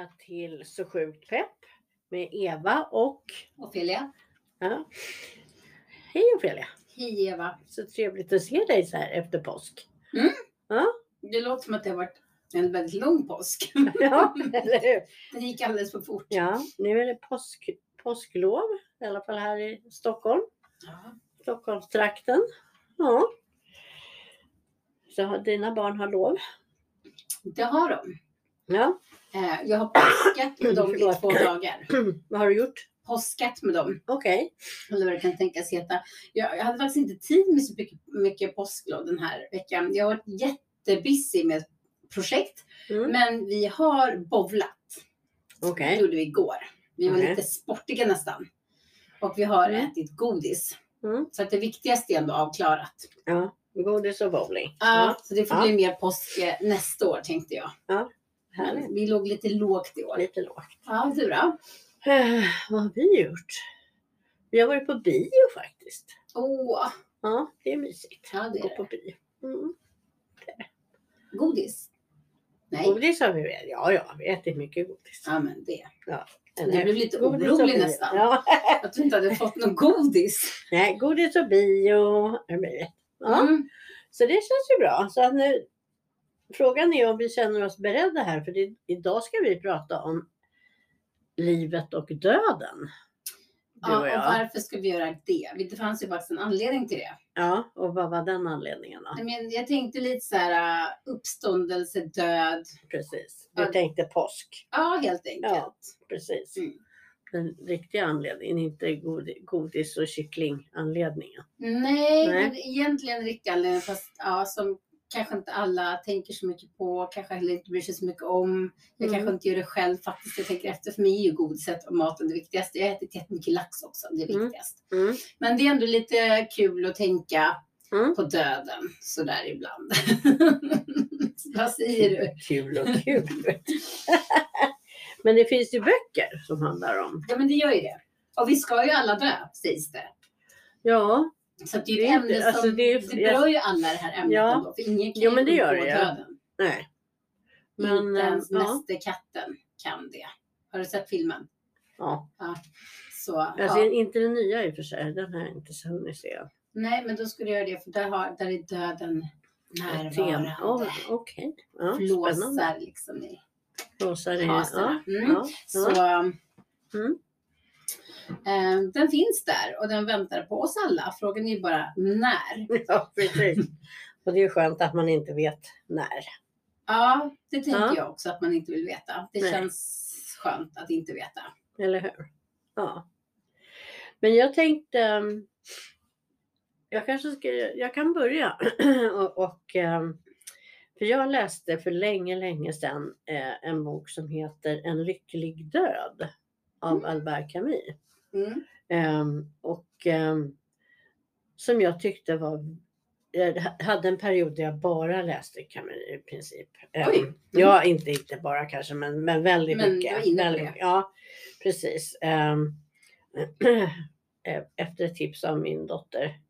Välkomna till Så sjukt pepp med Eva och Ofelia. ja. Hej Ofelia! Hej Eva. Så trevligt att se dig så här efter påsk. Det låter som att det har varit en väldigt lång påsk. Ja, eller hur? Den gick alldeles för fort. Ja, nu är det påsk, påsklov, i alla fall här i Stockholm, Ja. Stockholmstrakten. Ja. Så dina barn har lov. Det har de. Ja, Eh, Jag har påskat med dem i två dagar. vad har du gjort? Påskat med dem. Okej. Eller vad det kan tänkas heta. Jag, jag hade faktiskt inte tid med så mycket, mycket påsklov den här veckan. Jag har varit jättebusy med projekt. Mm. Men vi har bovlat. Okej. Det gjorde vi igår. Vi var Okej. lite sportiga nästan. Och vi har Mm. ätit godis. Mm. Så att det viktigaste är ändå avklarat. Ja, godis och bowling. Ja, så det får Ja. bli mer påsk eh, nästa år tänkte jag. Härligt. Vi låg lite lågt i år. Lite lågt. Ja, du då? Eh, vad har vi gjort? Vi har varit på bio faktiskt. Åh, Ja, det är mysigt. ja det Gå är på det. bio. Mm. Godis? Nej, Godis har vi väl? Ja, ja, vi ätit mycket godis. ja men det. Jag hur? blev lite orolig nästan. Ja. Att du inte hade fått någon godis. Nej, godis och bio. Ja. Mm. Så det känns ju bra. Så att nu, frågan är om vi känner oss beredda här. För det, idag ska vi prata om livet och döden. Du Ja, och och varför ska vi göra det? Det fanns ju faktiskt en anledning till det. Ja, och vad var den anledningen då? Jag, men, jag tänkte lite så här uh, uppståndelse, död. Precis. Vi Ja. tänkte påsk. Ja, helt enkelt. Ja. Precis. Mm. Den riktiga anledningen, inte godi- godis och kycklinganledningen. Nej, Nej. men egentligen riktig anledning fast ja, som kanske inte alla tänker så mycket på, kanske heller inte bryr sig så mycket om. Jag Mm. kanske inte gör det själv faktiskt. Jag tänker efter, för mig är ju godiset och maten det viktigaste. Jag har ätit jättemycket lax också, det är Mm. viktigast. Mm. Men det är ändå lite kul att tänka Mm. på döden sådär ibland. Vad säger du? Kul och kul. Men det finns ju böcker som handlar om. Ja men det gör ju det. Och vi ska ju alla dö, sägs det. Ja, Så det är Det ju är ett ämne inte- alltså som, det det, är- berör ju alla det här ämnet Ja. ändå. För ingen kan Jo, men det gör det, ja. döden. nej. Men, inte ens eh, ja. Mästerkatten kan det. Har du sett filmen? Ja. Så, Alltså, ja. Inte den nya i och för sig, den har jag inte så hunnit se. Nej, men då skulle jag göra det för där, har, där är döden närvarande. Oh, Okej, ja, spännande. Flåsar liksom i Flåsar i... Ja. Mm. ja, Så ja. Mm. Eh, den finns där och den väntar på oss alla. Frågan är bara när. ja, precis. Och det är ju skönt att man inte vet när. Ja, det tänker Ja. jag också att man inte vill veta. Det Nej. känns skönt att inte veta. Eller hur? Ja. Men jag tänkte, um, jag kanske ska, jag kan börja. och, och, um, för jag läste för länge, länge sedan eh, en bok som heter En lycklig död av Mm. Albert Camus. Mm. Ehm, och ehm, som jag tyckte var jag hade en period där jag bara läste Camus i princip. Ehm, Oj. Mm. Ja, inte, inte bara kanske, men, men väldigt Men mycket. Väldigt. Ja, precis. Eh, efter ett tips av min dotter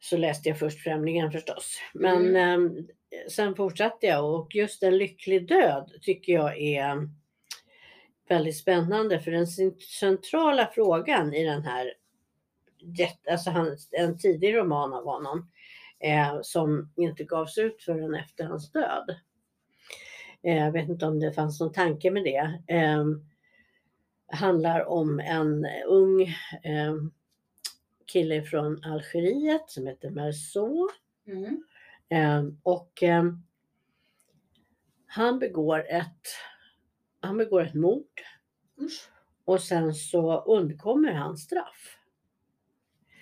så läste jag först Främlingen förstås. Men Mm. sen fortsatte jag och just En lycklig död tycker jag är väldigt spännande för den cent- centrala frågan i den här, alltså en tidig roman av honom eh, som inte gavs ut förrän efter hans död. Eh, jag vet inte om det fanns någon tanke med det. Eh, handlar om en ung eh, kille från Algeriet som heter Merceau. Mm. Eh, och eh, han begår ett han begår ett mord Usch. och sen så undkommer han straff.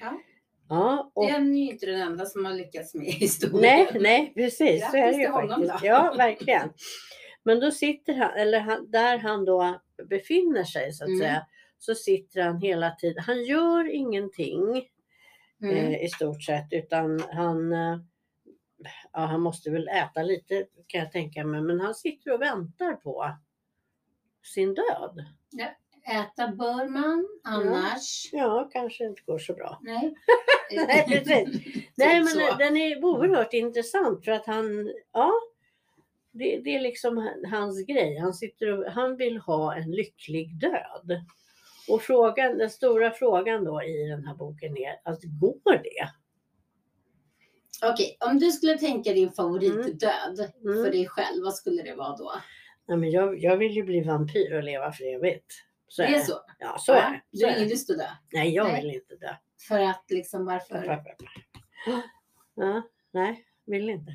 Ja. Ja, och, Den är ju inte den enda som har lyckats med historien. nej, nej, precis. Så är det Grattis ju faktiskt. då. Ja, verkligen. Men då sitter han, eller han, där han då befinner sig så att Mm. säga, så sitter han hela tiden. Han gör ingenting Mm. eh, i stort sett utan han, eh, ja, han måste väl äta lite kan jag tänka mig, men han sitter och väntar på sin död. Äta bör man, annars... Ja, kanske inte går så bra. Nej. Nej, precis. Typ Nej, men så. den är oerhört intressant för att han, ja, det, det är liksom han- hans grej. Han, sitter och, han vill ha en lycklig död. Och frågan, den stora frågan då i den här boken är, att går det? Okej, om du skulle tänka din favoritdöd Mm. för dig själv, vad skulle det vara då? Nej, men jag, jag vill ju bli vampyr och leva för evigt. Så det är så? Ja, så är det. Du har är ingen lust att dö? Nej, jag Nej. vill inte dö. För att liksom varför? Ja, nej, vill inte.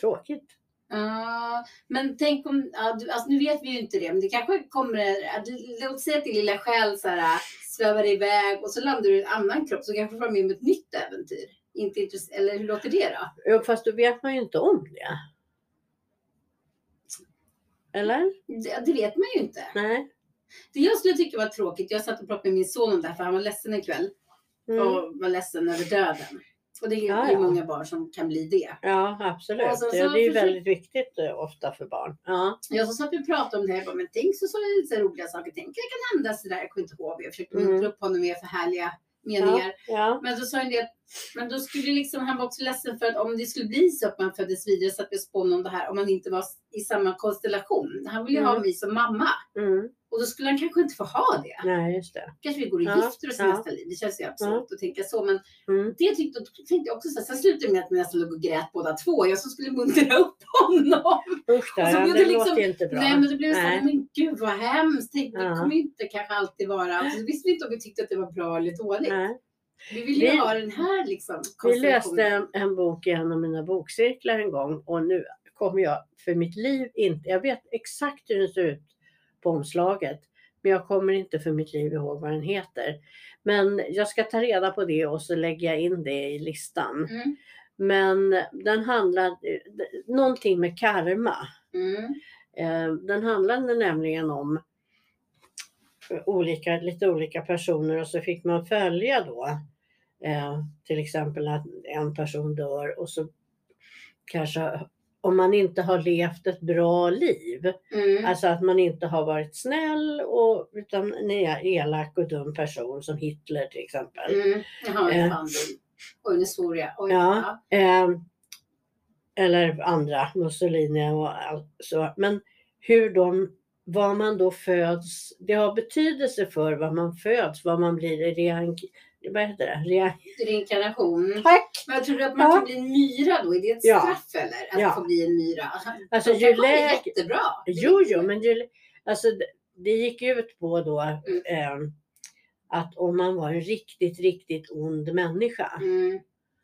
Tråkigt. Ja, men tänk om, ja, du, alltså nu vet vi ju inte det, men det kanske kommer, ja, låt säga att din lilla själ så här, svävar iväg och så landar du i en annan kropp så kanske du får med om ett nytt äventyr. Inte intress- eller hur låter det då? Jo, fast då vet man ju inte om det. Eller? Det, det vet man ju inte. Nej. Det jag skulle tycka var tråkigt, jag satt och pratade med min son om det här för han var ledsen en kväll Mm. och var ledsen över döden. Och det är Ja, ja. många barn som kan bli det. Ja, absolut. Och så- ja, det är ju väldigt viktigt eh, ofta för barn. Ja. Jag så satt vi och pratade om det här, jag bara, men tänk så, så, så roliga saker, tänk det kan hända sådär, jag kommer inte ihåg, jag försökte Mm. muntra upp honom med för härliga meningar. ja. Men då sa det att men då skulle liksom, han var också ledsen för att om det skulle bli så att man föddes vidare så att vi spånade om det här om man inte var i samma konstellation. Han ville ju ha Mm. mig som mamma Mm. Och då skulle han kanske inte få ha det. Nej, just det. Kanske vi går Ja, gifter oss i ja. nästa liv. Det känns ju absurt att tänka så. Men Mm. det tyckte, då tänkte jag också så här, sen slutade det med att vi nästan låg och grät båda två. Jag som skulle muntra upp honom. Usch, Och så blev det det liksom- låter inte bra. Nej men det blev så här, men gud vad hemskt. Tänk, Det Ja. kommer ju inte kanske alltid vara, alltså, visste vi inte om vi tyckte att det var bra eller dåligt. Nej. Vi ville ju Vi- ha den här liksom Vi läste en, en bok i en av mina bokcirklar en gång och nu kommer jag för mitt liv inte, jag vet exakt hur den ser ut på omslaget, men jag kommer inte för mitt liv ihåg vad den heter. Men jag ska ta reda på det och så lägger jag in det i listan. Mm. Men den handlar, någonting med karma. Mm. Eh, Den handlade nämligen om olika, lite olika personer och så fick man följa då eh, till exempel att en person dör och så kanske om man inte har levt ett bra liv, Mm. alltså att man inte har varit snäll och, utan en elak och dum person som Hitler till exempel. Mm. Jaha, Eh. fan. Oj, nu svor jag. Oj, Ja. Eh, eller andra, Mussolini och allt så. Men hur de, vad man då föds, det har betydelse för vad man föds, vad man blir vad heter det? Rea, Reinkarnation. tack! Men jag tror att man Ja. kan bli en myra då? Är det ett Ja. straff eller? Att Ja. få bli en myra? Alltså, De ju lägre- jättebra. Det Jo, jo, men ju, alltså, det, det gick ut på då Mm. eh, att om man var en riktigt, riktigt ond människa Mm.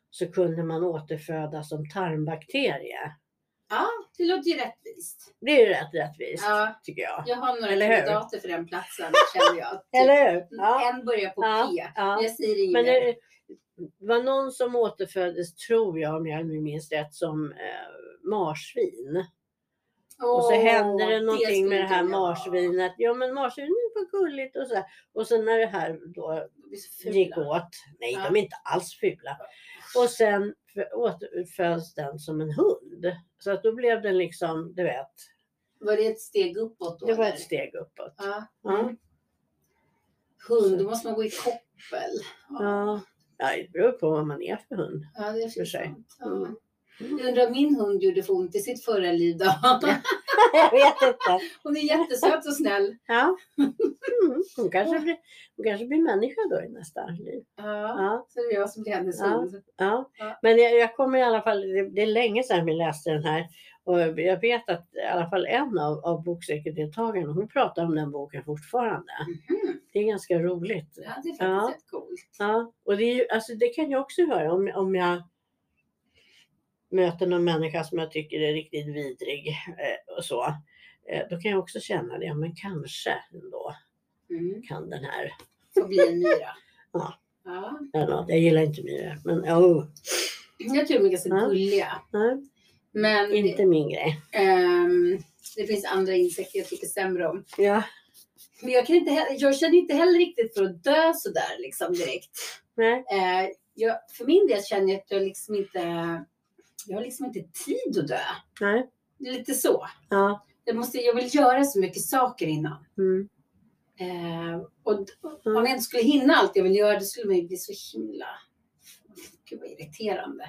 så kunde man återfödas som tarmbakterie. Ja, det låter ju rättvist. Det är ju rätt rättvist, Ja, tycker jag. jag har några Eller hur? kandidater för den platsen känner jag. Typ, Eller hur? Ja. En börjar på Ja, P. ja. Men jag säger inget Men mer. det var någon som återföddes, tror jag, om jag nu minns rätt, som eh, marsvin. Och så Åh, hände det någonting skulle med det här inte jag ha. marsvinet. Ja men marsvin var gulligt och så här. Och sen när det här då De blir så fula. gick åt. Nej Ja. de är inte alls fula. Och sen återföds den som en hund. Så att då blev den liksom, du vet. Var det ett steg uppåt då? Det var eller? ett steg uppåt. Ja. Ja. Mm. Hund, då måste man gå i koppel. Ja. Ja, det beror på vad man är för hund. Ja, det är för sig. Ja. Mm. Jag undrar om min hund gjorde för ont i sitt förra liv då. Jag vet inte. Hon är jättesöt och snäll. Ja. Mm. Hon, kanske blir, hon kanske blir människa då i nästa liv. Ja, Ja. så det är jag som blir hennes Ja. Ja. Men jag, jag kommer i alla fall, det, det är länge sedan vi läste den här. Och jag vet att i alla fall en av, av bokcirkeldeltagarna, hon pratar om den boken fortfarande. Mhm. Det är ganska roligt. Ja, det är faktiskt Ja. rätt coolt. Ja, och det, är alltså det kan jag också göra om, om jag möter någon människa som jag tycker är riktigt vidrig eh, och så. Eh, då kan jag också känna det, men kanske ändå Mm. kan den här, Får bli en myra. Ja. ja. eller jag gillar inte myror, men oh, Jag tror de är ganska Ja. gulliga. nej, Men inte min grej. ehm, det finns andra insekter jag tycker sämre om. Ja, Men jag, kan inte heller, jag känner inte heller riktigt för att dö sådär liksom direkt. nej, Eh, jag, för min del känner jag att jag liksom inte jag har liksom inte tid att dö. nej, Det är lite så. ja, Jag, måste, jag vill göra så mycket saker innan. mm, Eh, och d- om jag inte skulle hinna allt jag vill göra, då skulle man ju bli så himla... Gud vad irriterande.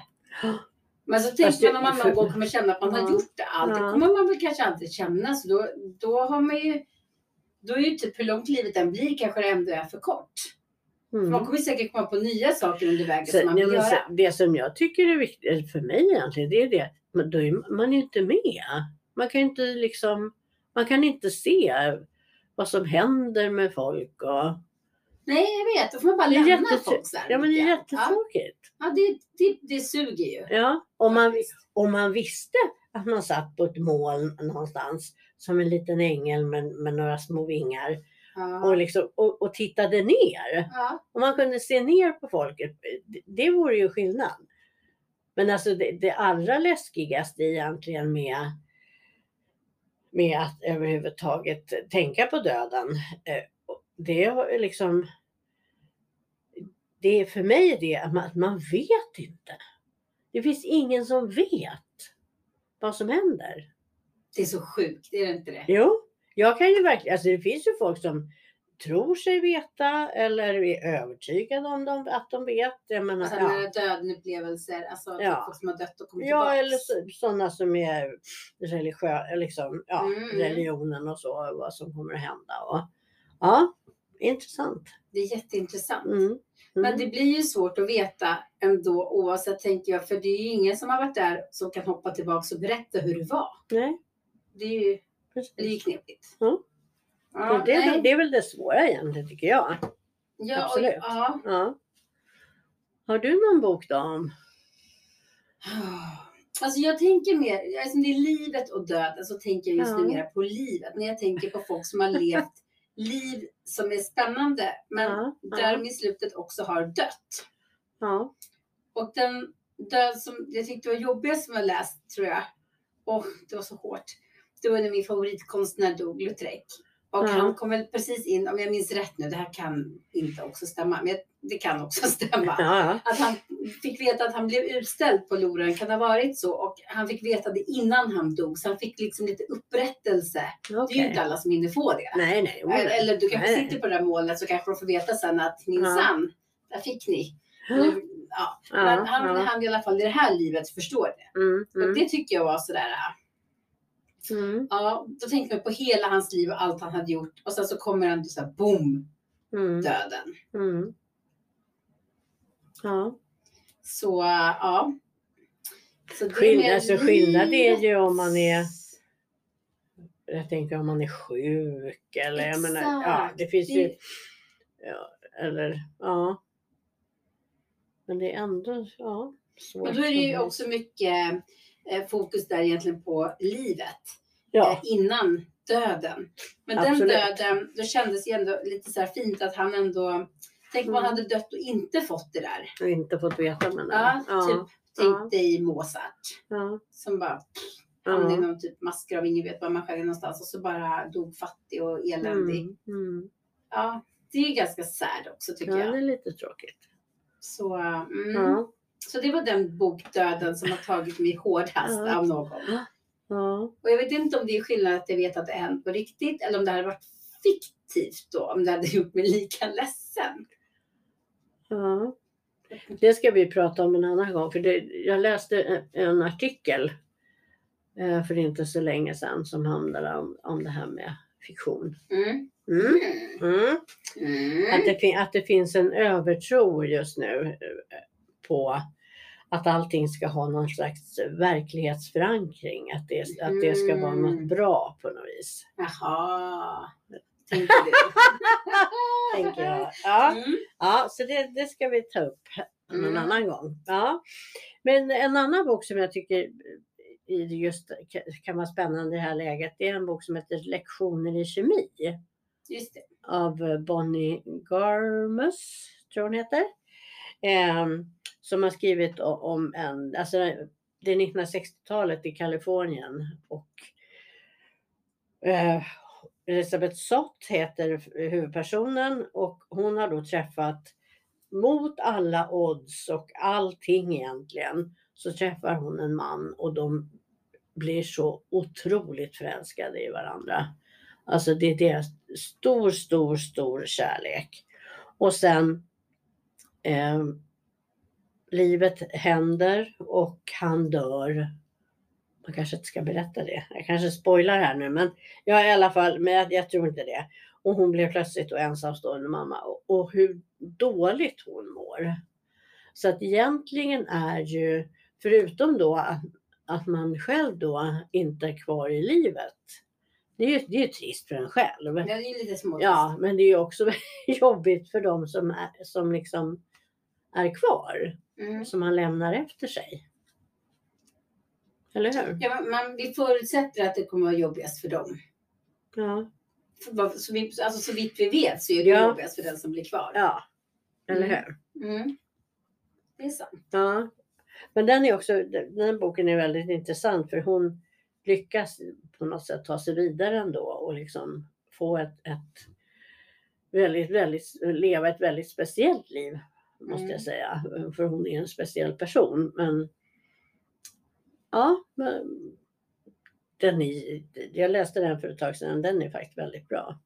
Men så tänker det- man om man någon gång kommer känna att man har gjort det. Allt det kommer man väl kanske aldrig känna. Så då, då har man ju, då är ju typ hur långt livet än blir kanske det ändå är för kort. Mm. Man kommer säkert komma på nya saker under vägen Så, som man vill göra. så, det som jag tycker är viktigt för mig egentligen, det är det då är man ju inte med. Man kan inte liksom, man kan inte se vad som händer med folk och Nej, jag vet. Då får man bara lämna jättetr- folk så Ja men det är jättetråkigt. Ja, ja det, det, det suger ju. Ja, om man, om man visste att man satt på ett moln någonstans som en liten ängel med, med några små vingar Ja. och, liksom, och, och tittade ner. Ja. Om man kunde se ner på folket, det, det vore ju skillnad. Men alltså det, det allra läskigaste egentligen med, med att överhuvudtaget tänka på döden, eh, det är liksom det är för mig det att man, man vet inte. Det finns ingen som vet vad som händer. Det är så sjukt, är det inte det? Jo, jag kan ju verkligen, alltså det finns ju folk som tror sig veta eller är övertygade om dem, att de vet. Jag menar, Alltså, ja. ja. dödenupplevelser, alltså Ja. folk som har dött och kommit ja, tillbaks. eller så, sådana som är religiösa, liksom, ja, Mm. religionen och så, vad som kommer att hända. Och, ja, intressant. Det är jätteintressant. Mm. Mm. Men det blir ju svårt att veta ändå oavsett tänker jag. För det är ju ingen som har varit där som kan hoppa tillbaka och berätta hur det var. Nej, Det är ju, precis. det är knepigt. Ja. Ja, Och det, är, det är väl det svåra egentligen tycker jag. ja, och, absolut. ja. Ja. Har du någon bok då? om- Alltså jag tänker mer, alltså det är livet och döden så tänker jag just nu mer på livet. När jag tänker på folk som har levt liv som är spännande men där de i slutet också har dött. Ja. Och den död som jag tyckte var jobbigast som jag läst tror jag. Åh, det var så hårt. Det var när min favoritkonstnär dog, Lautrec. Och Ja. han kom väl precis in, om jag minns rätt nu, det här kan inte också stämma, men det kan också stämma. Ja, Att han fick veta att han blev utställd på Loren, kan det ha varit så? Och han fick veta det innan han dog, så han fick liksom lite upprättelse. ja. Det är ju inte alla som hinner få det. Nej, nej. Eller, eller du kanske nej. sitter på det där målet så kanske de får veta sen att minsann, där fick ni. Nu, ja. Ja, Men han, ja. han i alla fall i det här livet förstår det. Mm, Och mm, det tycker jag var sådär, mm, ja, då tänkte man på hela hans liv och allt han hade gjort. Och sen så kommer ändå så här, boom, mm, döden. mm. Ja. Så ja. Så det Skill- med alltså, skillnad är ju om man är- Jag tänker om man är sjuk eller jag menar, ja Exakt. det finns ju, ja, eller ja. Men det är ändå, ja. Svårt Men då är det ju också mycket fokus där egentligen på livet. Ja, eh, innan döden. Men Absolut. den döden, då kändes det ändå lite så här fint att han ändå, tänk om han Mm. hade dött och inte fått det där. har inte fått veta men Ja, ja. typ tänk Ja. dig Mozart ja, som bara hamnade i ja. någon typ massgrav, ingen vet var man själv är någonstans och så bara dog fattig och eländig. Mm, mm. Ja, det är ganska sad också tycker Ja, det jag. är lite tråkigt. Så, mm. Ja. Så det var den bokdöden som har tagit mig hårdast av någon. Ja. Och jag vet inte om det är skillnad att jag vet att det är hänt på riktigt eller om det hade varit fiktivt då, om det hade gjort mig lika ledsen. Ja. Det ska vi prata om en annan gång. För det, jag läste en, artikel eh, för inte så länge sedan som handlade om, om det här med fiktion. Mm. Mm. Mm. Mm. Att, det fin- att det finns en övertro just nu eh, på att allting ska ha någon slags verklighetsförankring. Att det, att det ska vara något Mm. bra på något vis. Jaha. Tänkte du? Tänker jag. Ja. Mm. Ja, så det, det ska vi ta upp någon Mm. annan gång. Ja. Men en annan bok som jag tycker just kan vara spännande i det här läget, det är en bok som heter Lektioner i kemi Just det. av Bonnie Garmus, tror hon heter. Ehm, som har skrivit om en, alltså det är 1960-talet i Kalifornien och eh, Elisabeth Sott heter huvudpersonen och hon har då träffat mot alla odds och allting egentligen så träffar hon en man och de blir så otroligt förälskade i varandra. Alltså det är deras stor, stor, stor kärlek. Och sen eh, livet händer och han dör. Man kanske inte ska berätta det. Jag kanske spoilar här nu men ja i alla fall, men jag, jag tror inte det. Och hon blev plötsligt då ensamstående mamma och, och hur dåligt hon mår. Så att egentligen är ju, förutom då att, att man själv då inte är kvar i livet. Det är ju det är trist för en själv. Ja, det är lite smått. Ja, men det är ju också jobbigt för dem som, är, som liksom är kvar. Mm. Som man lämnar efter sig. Eller hur? Ja, man, vi förutsätter att det kommer att vara jobbigast för dem. Ja. För, så, vi, alltså, så vitt vi vet så är det Ja. jobbigast för den som blir kvar. ja. Eller Mm. hur? Mm. Det är sant. Ja. Men den är också, den den boken är väldigt intressant för hon lyckas på något sätt ta sig vidare ändå och liksom få ett, ett väldigt, väldigt, leva ett väldigt speciellt liv. Måste Mm. jag säga. För hon är en speciell person. Men ja, men, den är, jag läste den för ett tag sedan. Den är faktiskt väldigt bra.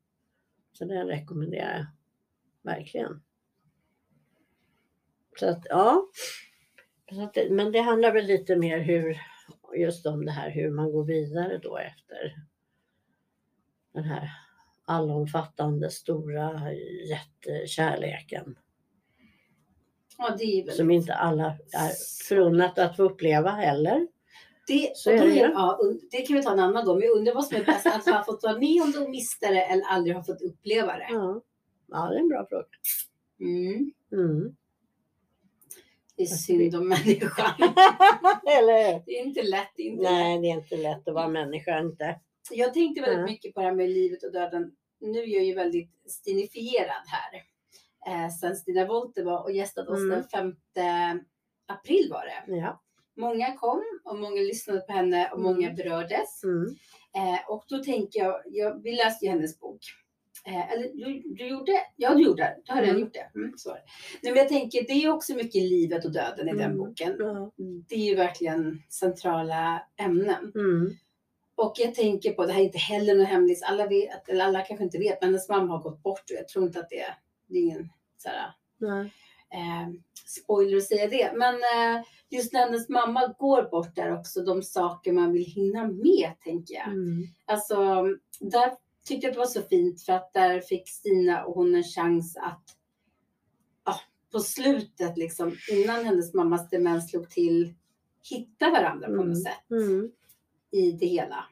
Så den rekommenderar jag verkligen. Så att ja. Så att men det handlar väl lite mer hur, just om det här hur man går vidare då efter den här allomfattande stora jättekärleken. Ja, det är Som inte alla är förunnat att få uppleva heller. Det, Så är det ja, det kan vi ta en annan gång. Men jag undrar vad som är bäst. Att ha fått vara med om det och mista det eller aldrig ha fått uppleva det. Ja, ja det är en bra fråga. Mm. Mm. Det är synd om människan. eller? Det är inte lätt. Det är inte lätt. Nej, det är inte lätt att vara människa inte. Jag tänkte väldigt Ja. mycket på det här med livet och döden. Nu är jag ju väldigt stinifierad här. Eh, sen Stina Wollter var och gästade oss Mm. den 5 april var det. Ja. Många kom och många lyssnade på henne och många Mm. berördes. Mm. Eh, och då tänker jag, jag, vi läste ju hennes bok. Eh, eller du, du gjorde? Ja, du gjorde. Du har redan Mm. gjort det. Mm, så. Nej, men jag tänker, det är också mycket livet och döden i den Mm. boken. Ja. Det är ju verkligen centrala ämnen. Mm. Och jag tänker på, det här är inte heller något hemligt, alla vet, eller alla kanske inte vet, men hennes mamma har gått bort och jag tror inte att det, det är ingen så här, eh, spoiler att säga det. Men eh, just när hennes mamma går bort där också, de saker man vill hinna med tänker jag. Mm. Alltså, där tyckte jag att det var så fint för att där fick Stina och hon en chans att ja, på slutet, liksom, innan hennes mammas demens slog till, hitta varandra på Mm. något sätt Mm. i det hela.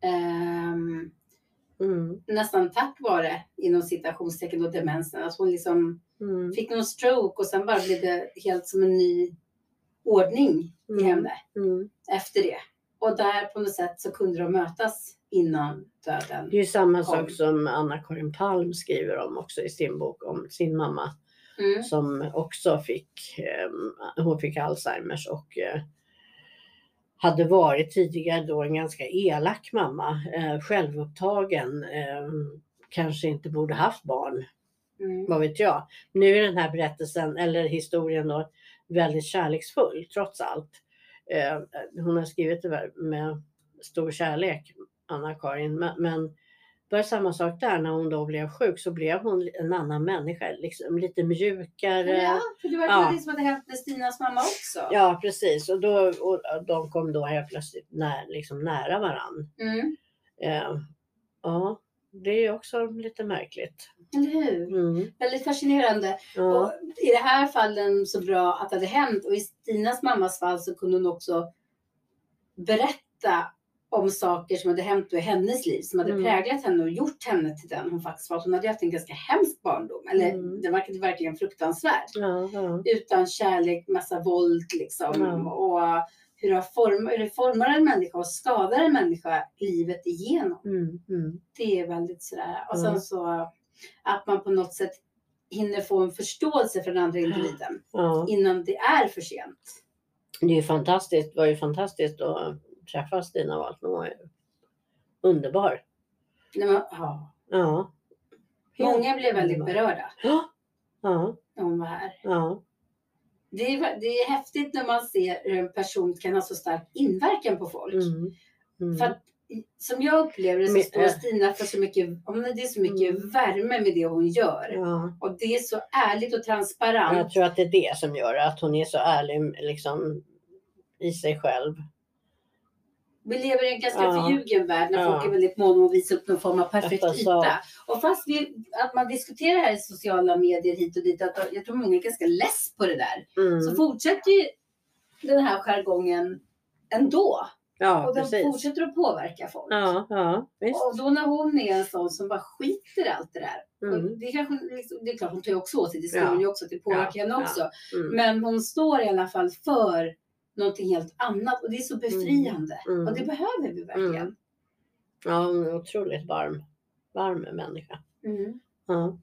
Ehm, Mm. nästan tack vare, inom citationstecken, då demensen. Att hon liksom Mm. fick någon stroke och sen bara blev det helt som en ny ordning i Mm. henne Mm. efter det. Och där på något sätt så kunde de mötas innan döden. Det är ju samma Kom. sak som Anna-Karin Palm skriver om också i sin bok om sin mamma Mm. som också fick, eh, hon fick Alzheimers och eh, hade varit tidigare då en ganska elak mamma, eh, självupptagen, eh, kanske inte borde haft barn, Mm. vad vet jag. Nu är den här berättelsen, eller historien då, väldigt kärleksfull trots allt. Eh, hon har skrivit det med stor kärlek, Anna-Karin, men, men det var samma sak där när hon då blev sjuk så blev hon en annan människa, liksom lite mjukare. Ja, för det var Ja. det som hade hänt med Stinas mamma också. Ja, precis. Och, då, och de kom då helt plötsligt när, liksom nära varann. Mm. Eh, ja, det är också lite märkligt. Eller hur? Mm, Väldigt fascinerande. ja, Och I det här fallen så bra att det hade hänt och i Stinas mammas fall så kunde hon också berätta om saker som hade hänt i hennes liv som hade Mm. präglat henne och gjort henne till den hon faktiskt var. Hon hade haft en ganska hemsk barndom. Eller Mm. den verkade verkligen fruktansvärd. ja. Utan kärlek, massa våld liksom. Ja. Och hur det, formar, hur det formar en människa och skadar en människa livet igenom. Mm, mm, Det är väldigt sådär. Och sen så att man på något sätt hinner få en förståelse för den andra individen innan det är för sent. Det är ju fantastiskt, det var ju fantastiskt att träffa Stina. Hon var underbar. När man, ja. Ja. Många blev väldigt berörda Ja, ja, när hon var här. ja. Det är, det är häftigt när man ser hur en person kan ha så stark inverkan på folk. Mm, mm, För att som jag upplever det så Men, står Stina för så mycket, om det är så mycket Mm. värme med det hon gör. Ja. Och det är så ärligt och transparent. Jag tror att det är det som gör att hon är så ärlig liksom, i sig själv. Vi lever i en ganska Ja. förljugen värld när Ja. folk är väldigt måna om att visa upp någon form av perfekt Alltså, yta. Och fast vi, att man diskuterar här i sociala medier hit och dit, att jag tror många är ganska less på det där. Mm. Så fortsätter ju den här jargongen ändå. Ja, Och den precis. fortsätter att påverka folk. Ja, ja. Och då när hon är en sån som bara skiter i allt det där. Mm. det, kanske, det är klart hon tar också åt sig, det Ja. skriver ju också, att det påverkar henne också. Mm. Men hon står i alla fall för någonting helt annat och det är så befriande. Mm. Och det behöver vi verkligen. Mm. Ja, hon är otroligt varm. Varm människa. Mm. Ja.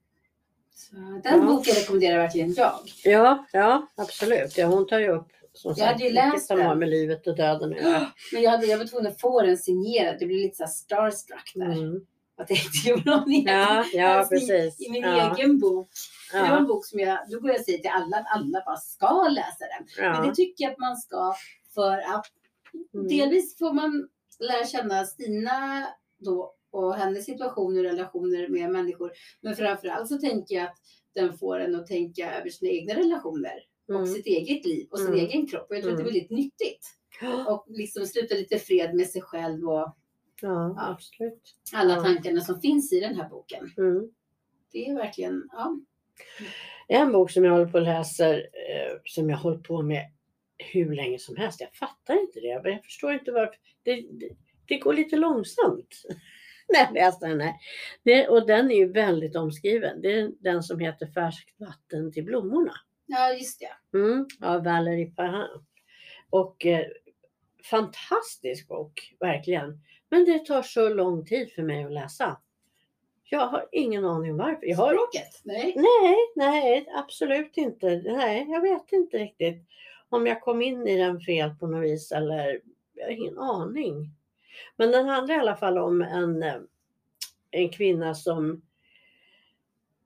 Så den Ja. boken rekommenderar verkligen jag. Ja, ja, absolut. Ja, hon tar ju upp som Jag sagt hade ju mycket läst som har med livet och döden att göra. Men jag, hade, jag var tvungen att få den signerad. Det blev lite så starstruck där. Mm. Att jag inte gjorde någon egen. Ja, ja, Alltså, i- precis. I min ja, egen bok. Det var en ja, bok som jag, då går jag och säger till alla att alla bara ska läsa den. Men ja. det tycker jag att man ska för att Mm. delvis får man lära känna Stina då och hennes situation och relationer med människor. Men framförallt så tänker jag att den får en att tänka över sina egna relationer och Mm. sitt eget liv och sin Mm. egen kropp. Och jag tror att det är Mm. väldigt nyttigt. Och liksom sluta lite fred med sig själv och Ja, absolut. alla Ja. tankarna som finns i den här boken. Mm. Det är verkligen, ja. En bok som jag håller på och läser, eh, som jag hållit på med hur länge som helst. Jag fattar inte det. Jag förstår inte varför. Det, det, det går lite långsamt när jag läser den här. Det, och den är ju väldigt omskriven. Det är den som heter Färskt vatten till blommorna. Ja, just det. Mm, av Valerie Parham. Och eh, fantastisk bok, verkligen. Men det tar så lång tid för mig att läsa. Jag har ingen aning varför. Jag har, Språket? Nej. nej, nej, absolut inte. Nej, jag vet inte riktigt om jag kom in i den fel på något vis eller jag har ingen aning. Men den handlar i alla fall om en, eh, en kvinna som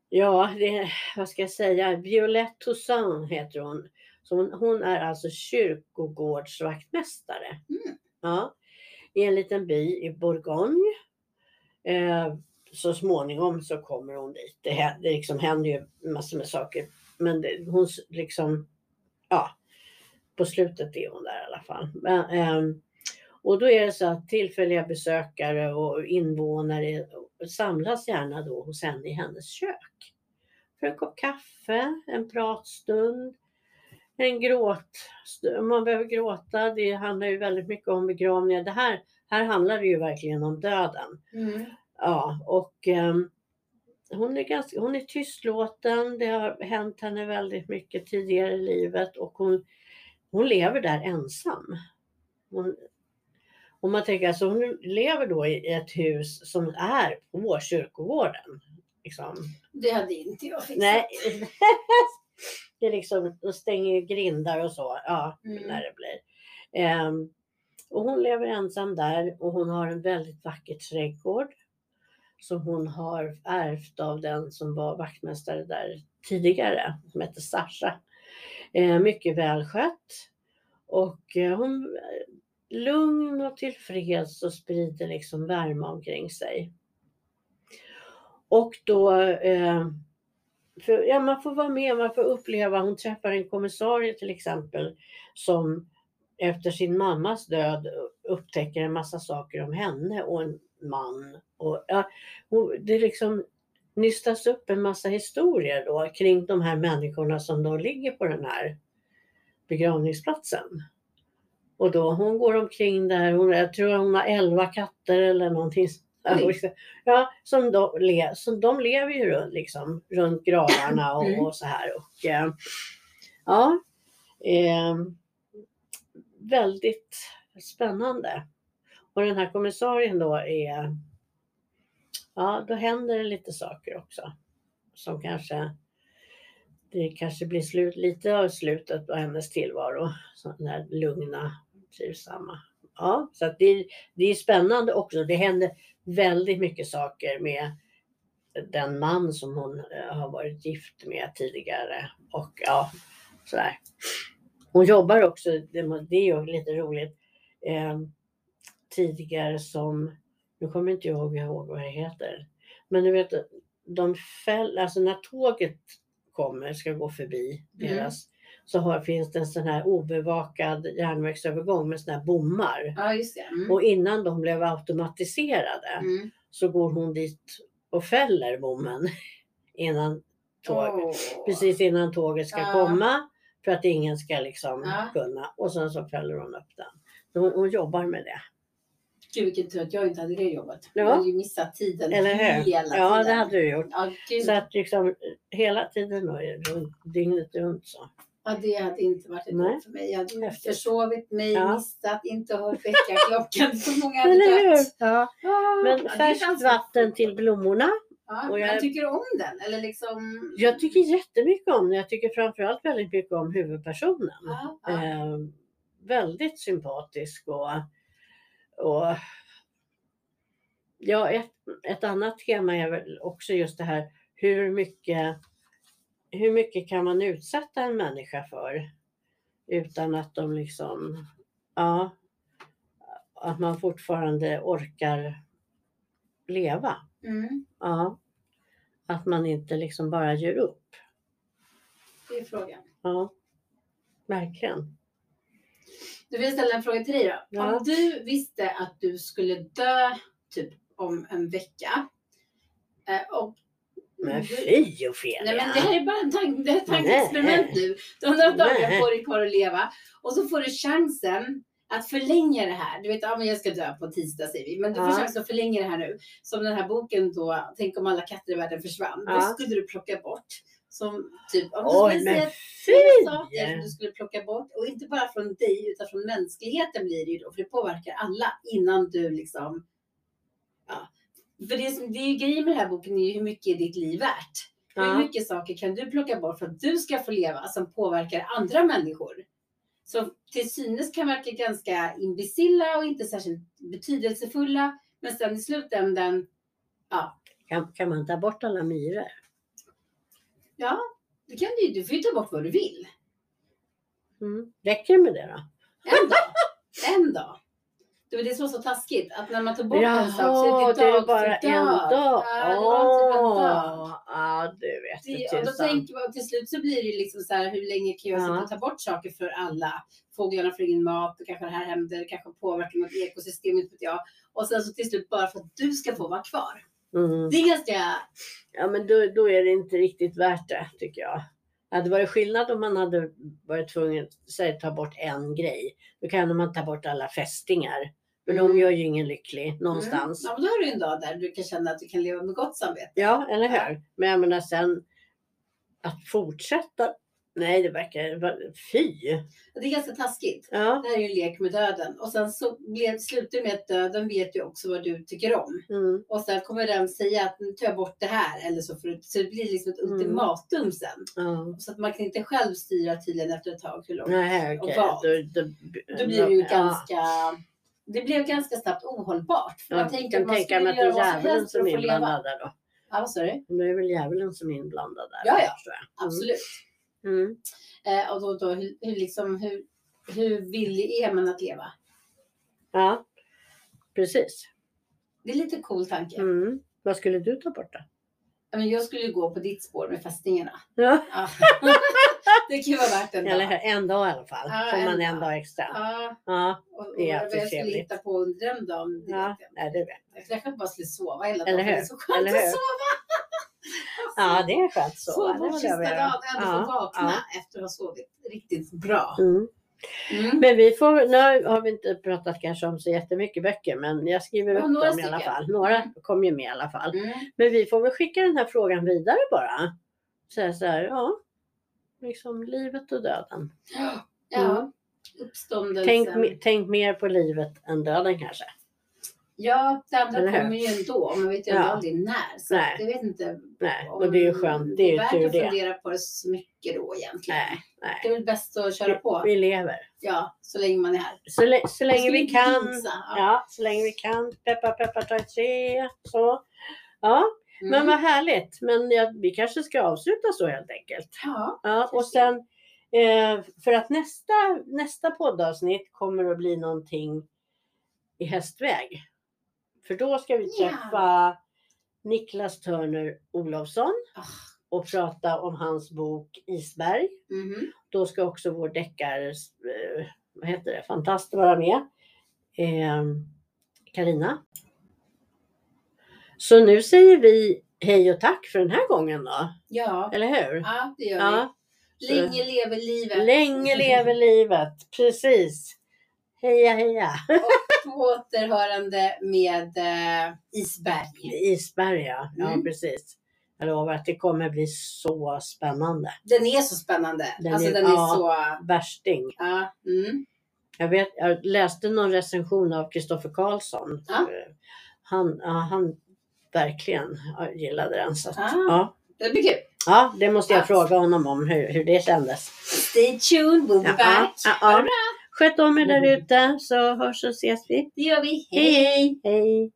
Ja, det, vad ska jag säga? Violette Toussaint heter hon. Så hon, hon är alltså kyrkogårdsvaktmästare. Mm. Ja, i en liten by i Bourgogne. Eh, så småningom så kommer hon dit. Det, händer, det liksom händer ju massor med saker. Men det, hon liksom, ja, på slutet är hon där i alla fall. Men, ehm, och då är det så att tillfälliga besökare och invånare samlas gärna då hos henne i hennes kök. För en kopp kaffe, en pratstund, en gråt. Man behöver gråta, det handlar ju väldigt mycket om begravningar. Det här, här handlar det ju verkligen om döden. Mm. Ja, och ehm, hon, är ganska, hon är tystlåten. Det har hänt henne väldigt mycket tidigare i livet och hon, hon lever där ensam. Hon, om man tänker alltså hon lever då i ett hus som är på kyrkogården. Liksom. Det hade inte jag fixat. Nej, det liksom, de stänger grindar och så. Ja, Mm. när det blir. Ehm, och hon lever ensam där och hon har en väldigt vacker trädgård. Som hon har ärvt av den som var vaktmästare där tidigare, som hette Sasha. Eh, mycket välskött. Och eh, hon är lugn och tillfreds och sprider liksom värme omkring sig. Och då eh, för, ja, man får vara med, man får uppleva. Hon träffar en kommissarie till exempel som efter sin mammas död upptäcker en massa saker om henne och en man. Och, ja, det liksom nystas upp en massa historier då kring de här människorna som då ligger på den här begravningsplatsen. Och då hon går omkring där, hon, jag tror hon har elva katter eller någonting. Oj. Ja, som de, le, som de lever ju runt, liksom, runt gravarna och, Mm. och så här. Och, eh, ja, eh, väldigt spännande. Och den här kommissarien då är, ja då händer det lite saker också. Som kanske, det kanske blir slut, lite av slutet på hennes tillvaro. Så den här lugna, trivsamma. Ja, så att det, det är spännande också. Det händer väldigt mycket saker med den man som hon eh, har varit gift med tidigare. Och ja, sådär. Hon jobbar också, det, är ju lite roligt. Eh, tidigare som, nu kommer inte jag ihåg vad det heter, men du vet, de fäll, alltså när tåget kommer, ska gå förbi Mm. deras, så har, finns det en sån här obevakad järnvägsövergång med såna här bommar. Ja, just det. Mm. Och innan de blev automatiserade Mm. så går hon dit och fäller bommen innan tåg, Åh. precis innan tåget ska Ja. komma för att ingen ska liksom Ja. kunna och sen så fäller hon upp den. Så hon, hon jobbar med det. Gud vilken tur att jag inte hade det jobbet. Ja. Jag hade ju missat tiden Eller hur? hela Ja, tiden. det hade du gjort. Ja, gud. Så att liksom hela tiden och dygnet runt så. Ja, det hade inte varit ett Nej. för mig. Jag hade Häftigt. försovit mig, Ja. missat, inte hört väckarklockan. Så många hade dött. Ja. Ja, Men ja, färskt känns- vatten till blommorna. Ja, och jag- Men tycker du om den? Eller liksom... Jag tycker jättemycket om den. Jag tycker framförallt väldigt mycket om huvudpersonen. Ja, ja. Eh, väldigt sympatisk och, och ja, ett, ett annat tema är väl också just det här hur mycket, hur mycket kan man utsätta en människa för utan att de liksom, ja, att man fortfarande orkar leva. Mm, Ja, att man inte liksom bara ger upp. det är frågan. Ja, verkligen. Du vill ställa en fråga till dig då. Ja. Om du visste att du skulle dö typ om en vecka. eh, Och Men du- fy Ofelia! Nej men det här är bara en tank, ett tankeexperiment nu. Du har några dagar på dig kvar att leva. Och så får du chansen att förlänga det här. Du vet, ja, men jag ska dö på tisdag säger vi. Men du får Ja. chansen att förlänga det här nu. Som den här boken då, Tänk om alla katter i världen försvann. Ja. Då skulle du plocka bort. Som typ, om du Oj men tre saker som fy! du skulle plocka bort. Och inte bara från dig utan från mänskligheten blir det ju då. För det påverkar alla innan du liksom Ja. För det, som, det är ju grejen med den här boken är ju hur mycket är ditt liv värt? Hur Ja. mycket saker kan du plocka bort för att du ska få leva som påverkar andra människor? Som till synes kan verka ganska imbecilla och inte särskilt betydelsefulla. Men sen i slutändan, Kan, kan man ta bort alla myror? ja, det kan du ju. Du får ju ta bort vad du vill. Mm. Räcker det med det då? En dag. en dag. Det var det som var så taskigt. Att när man tar bort en sak så Jaha, är det det är dag bara en dag. dag. Ja, det dag. Ja, du vet Det, det och då tänker man, till slut så blir det liksom så här, hur länge kan jag Ja. sitta och ta bort saker för alla? Fåglarna får ingen mat, och kanske det här händer, kanske påverkar något ekosystem, inte vet jag. Och sen så till slut bara för att du ska få vara kvar. Mm. Det är ganska, Ja, men då, då är det inte riktigt värt det tycker jag. Det hade varit skillnad om man hade varit tvungen att ta bort en grej. Då kan man ta bort alla fästingar. För Mm. de gör ju ingen lycklig någonstans. Mm. Ja, men då har du en dag där du kan känna att du kan leva med gott samvete. Ja, eller hur? Men jag menar sen att fortsätta. Nej, det verkar... Fy! Det är ganska taskigt. Ja, Det här är ju en lek med döden. Och sen så slutar det med att döden vet ju också vad du tycker om. mm, Och sen kommer den säga att nu tar jag bort det här. Eller så, du, så det blir liksom ett Mm. ultimatum sen. ja. Så att man kan inte själv styra tydligen efter ett tag hur långt. Nej, Och okej. vad? Då, då, Då blir det ju ja. ganska... Det blev ganska snabbt ohållbart. För Jag kan att man tänka mig skulle att det är djävulen som är inblandad där då. Ja, vad sa du? Det är väl djävulen som är inblandad där. Ja, ja. jag. Absolut. Mm. Eh, och då, då hur, hur, liksom, hur, hur villig är man att leva? Ja, precis. Det är lite cool tanke. Mm. Vad skulle du ta bort då? Jag skulle ju gå på ditt spår med fästingarna. Ja. Ja. det kan vara värt en Eller dag. hur? En dag i alla fall. Ja, Får man en dag. dag extra. Ja, Ja, och, och Det är vad alltid jag skulle hitta på under den dagen, det ja. Nej, det vet Jag kanske bara skulle sova hela Eller dagen. för Det hur? är så skönt Eller att hur? sova. Ja, det är skönt så. Sova vill sista dagen och ändå få Ja, vakna efter att ha sovit riktigt bra. Mm. Mm. Men vi får, nu har vi inte pratat kanske om så jättemycket böcker, men jag skriver Ja, upp dem i alla fall. Några Mm. kom ju med i alla fall. Mm. Men vi får väl skicka den här frågan vidare bara. Säga så här, ja, liksom livet och döden. Ja, Mm. uppståndelsen. Tänk, tänk mer på livet än döden kanske. Ja, det andra kommer ju ändå. Man vet ju Ja. aldrig när. Så Nej. jag vet inte. Nej, och det är ju skönt. Det är ju värt tur att det. fundera på det så mycket då egentligen. Nej, nej. Det är väl bäst att köra på. Vi lever. Ja, så länge man är här. Så, så länge vi kan. jinxa, Ja. Ja, så länge vi kan. Peppa, peppa, ta ett tre. Så. Ja, Mm. men vad härligt. Men ja, vi kanske ska avsluta så helt enkelt. Ja, Ja, och sen eh, för att nästa, nästa poddavsnitt kommer att bli någonting i Hästväg. För då ska vi träffa Niklas Törner Olofsson Ah. och prata om hans bok Isberg. Mhm. Då ska också vår deckar, eh, vad heter det, fantast vara med. Karina. Så nu säger vi hej och tack för den här gången då. Ja, Eller hur? ja, det gör Ja. vi. Länge lever livet. Länge lever livet. Precis. Heja heja. På återhörande med eh, Isberg. Isberg ja. Ja Mm. precis. Jag lovar att det kommer bli så spännande. Den är så spännande. Den alltså är- den är ja. så... Värsting. Ja. Mm. Jag, vet, jag läste någon recension av Kristoffer Karlsson. Ja. Eh, Han, ja, han verkligen gillade den. Så att, Ah. ja. Det blir kul. ja, det måste jag Ja. fråga honom om hur, hur det kändes. Stay tuned, we'll be Ja, back. ja, ja. Sköt om er där ute så hörs och ses vi. Det gör vi. Hej hej! hej.